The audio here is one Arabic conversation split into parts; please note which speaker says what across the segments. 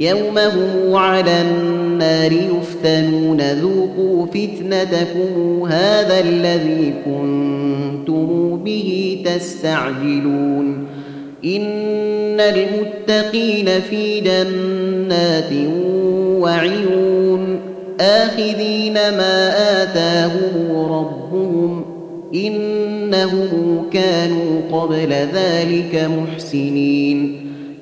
Speaker 1: يوم هم على النار يفتنون ذوقوا فتنتكم هذا الذي كنتم به تستعجلون إن المتقين في جنات وعيون آخذين ما آتاهم ربهم إنهم كانوا قبل ذلك محسنين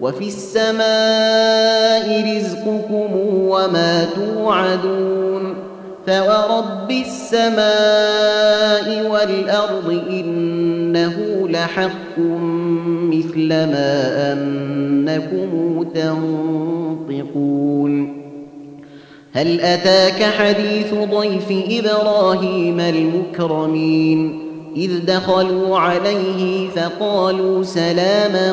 Speaker 1: وفي السماء رزقكم وما توعدون فورب السماء والأرض إنه لحق مثل ما أنكم تنطقون هل أتاك حديث ضيف إبراهيم المكرمين إذ دخلوا عليه فقالوا سلاما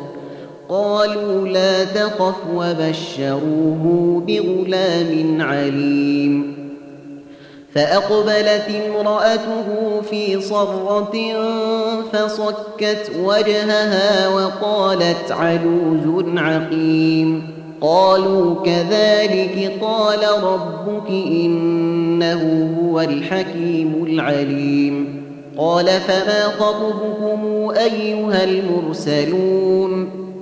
Speaker 1: قالوا لا تخف وبشروه بغلام عليم. فأقبلت امرأته في صرة فصكت وجهها وقالت عجوز عقيم. قالوا كذلك قال ربك إنه هو الحكيم العليم. قال فما خطبكم أيها المرسلون؟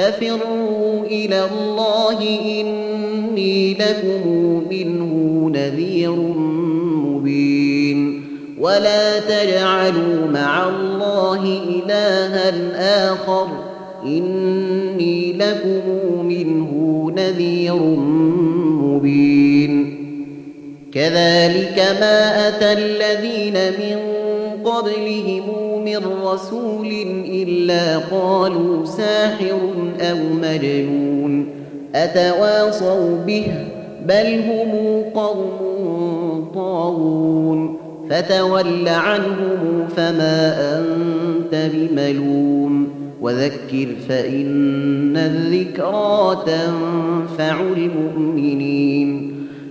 Speaker 1: ففروا إلى الله إني لكم منه نذير مبين. ولا تجعلوا مع الله إلها آخر. إني لكم منه نذير مبين. كذلك ما أتى الذين من قبلهم من رسول إلا قالوا ساحر أو مجنون. أتواصوا به؟ بل هم قوم طاغون. فتول عنهم فما أنت بملوم. وذكر فإن الذكرى تنفع المؤمنين.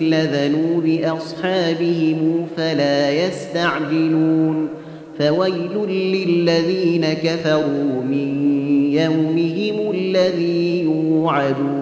Speaker 1: مثل ذنوب أصحابهم فلا يستعجلون فويل للذين كفروا من يومهم الذي يوعدون